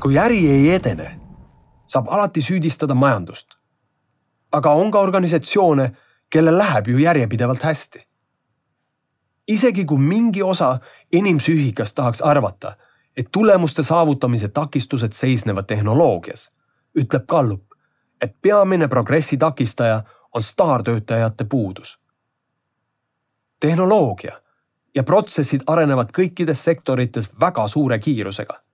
kui äri ei edene, saab alati süüdistada majandust. aga on ka organisatsioone, kellel läheb ju järjepidevalt hästi. isegi kui mingi osa inimpsüühikast tahaks arvata, et tulemuste saavutamise takistused seisnevad tehnoloogias, ütleb Gallup, et peamine progressi takistaja on staartöötajate puudus. tehnoloogia ja protsessid arenevad kõikides sektorites väga suure kiirusega.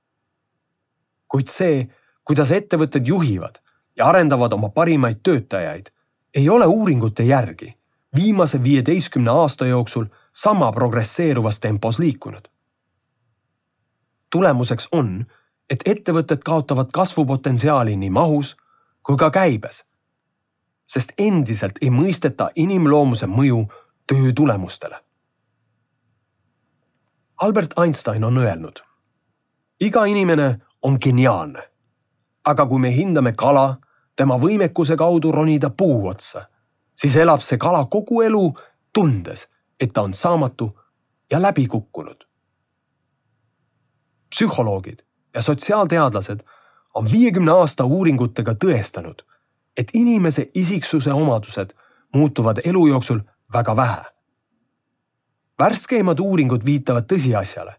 Kuid see, kuidas ettevõtted juhivad ja arendavad oma parimaid töötajaid, ei ole uuringute järgi viimase viieteistkümne aasta jooksul sama progresseeruvas tempos liikunud. tulemuseks on, et ettevõtted kaotavad kasvupotentsiaali nii mahus kui ka käibes. sest endiselt ei mõisteta inimloomuse mõju töö tulemustele. Albert Einstein on öelnud. iga inimene on geniaalne. aga kui me hindame kala tema võimekuse kaudu ronida puu otsa, siis elab see kala kogu elu tundes, et ta on saamatu ja läbi kukkunud. psühholoogid ja sotsiaalteadlased on viiekümne aasta uuringutega tõestanud, et inimese isiksuse omadused muutuvad elu jooksul väga vähe. värskeimad uuringud viitavad tõsiasjale,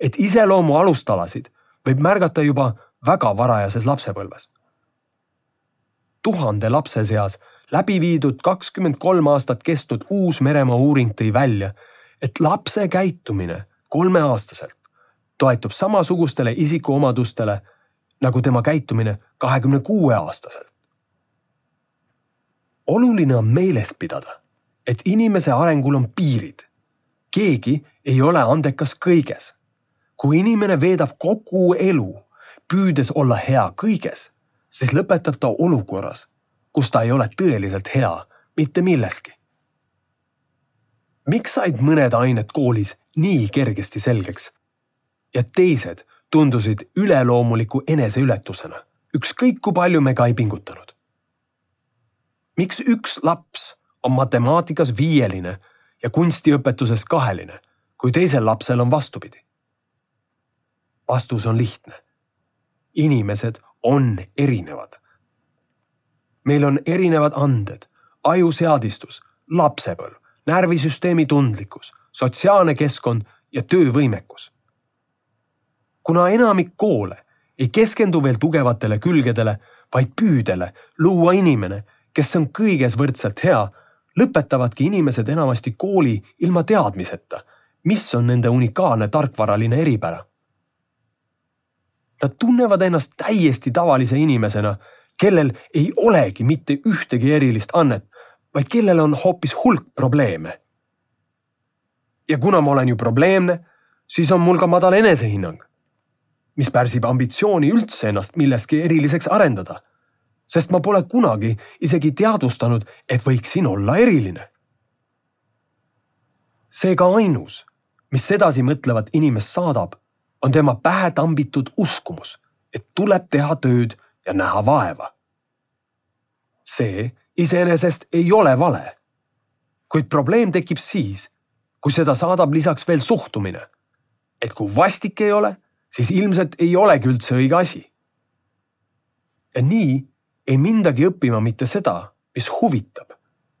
et iseloomu alustalasid võib märgata juba väga varajases lapsepõlves. tuhande lapse seas läbi viidud kakskümmend kolm aastat kestnud Uus-Meremaa uuring tõi välja, et lapse käitumine kolmeaastaselt toetub samasugustele isikuomadustele nagu tema käitumine kahekümne kuue aastaselt. oluline on meeles pidada, et inimese arengul on piirid. keegi ei ole andekas kõiges. Kui inimene veedab kogu elu püüdes olla hea kõiges, siis lõpetab ta olukorras, kus ta ei ole tõeliselt hea mitte milleski. miks said mõned ained koolis nii kergesti selgeks ja teised tundusid üleloomuliku eneseületusena, ükskõik kui palju me ka ei pingutanud. miks üks laps on matemaatikas viieline ja kunstiõpetuses kaheline, kui teisel lapsel on vastupidi? Vastus on lihtne. inimesed on erinevad. meil on erinevad anded, ajuseadistus, lapsepõlv, närvisüsteemi tundlikkus, sotsiaalne keskkond ja töövõimekus kuna enamik koole ei keskendu veel tugevatele külgedele, vaid püüdele luua inimene, kes on kõiges võrdselt hea, lõpetavadki inimesed enamasti kooli ilma teadmiseta, mis on nende unikaalne tarkvaraline eripära. Nad tunnevad ennast täiesti tavalise inimesena, kellel ei olegi mitte ühtegi erilist annet, vaid kellel on hoopis hulk probleeme. ja kuna ma olen ju probleemne, siis on mul ka madal enesehinnang mis pärsib ambitsiooni üldse ennast milleski eriliseks arendada. sest ma pole kunagi isegi teadvustanud, et võiksin olla eriline. seega ainus, mis sedasi mõtlevat inimest saadab, on tema pähe tambitud uskumus, et tuleb teha tööd ja näha vaeva. see iseenesest ei ole vale. kuid probleem tekib siis, kui seda saadab lisaks veel suhtumine, et kui vastik ei ole siis ilmselt ei olegi üldse õige asi. ja nii ei mindagi õppima mitte seda, mis huvitab,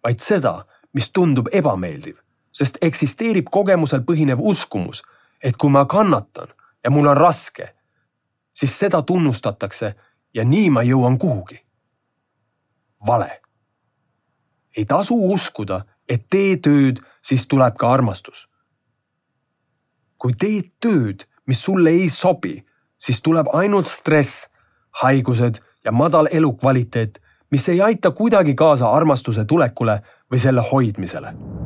vaid seda, mis tundub ebameeldiv, sest eksisteerib kogemusel põhinev uskumus, et kui ma kannatan ja mul on raske, siis seda tunnustatakse ja nii ma jõuan kuhugi. vale. ei tasu uskuda, et tee tööd, siis tuleb ka armastus. kui teed tööd mis sulle ei sobi, siis tuleb ainult stress, haigused ja madal elukvaliteet, mis ei aita kuidagi kaasa armastuse tulekule või selle hoidmisele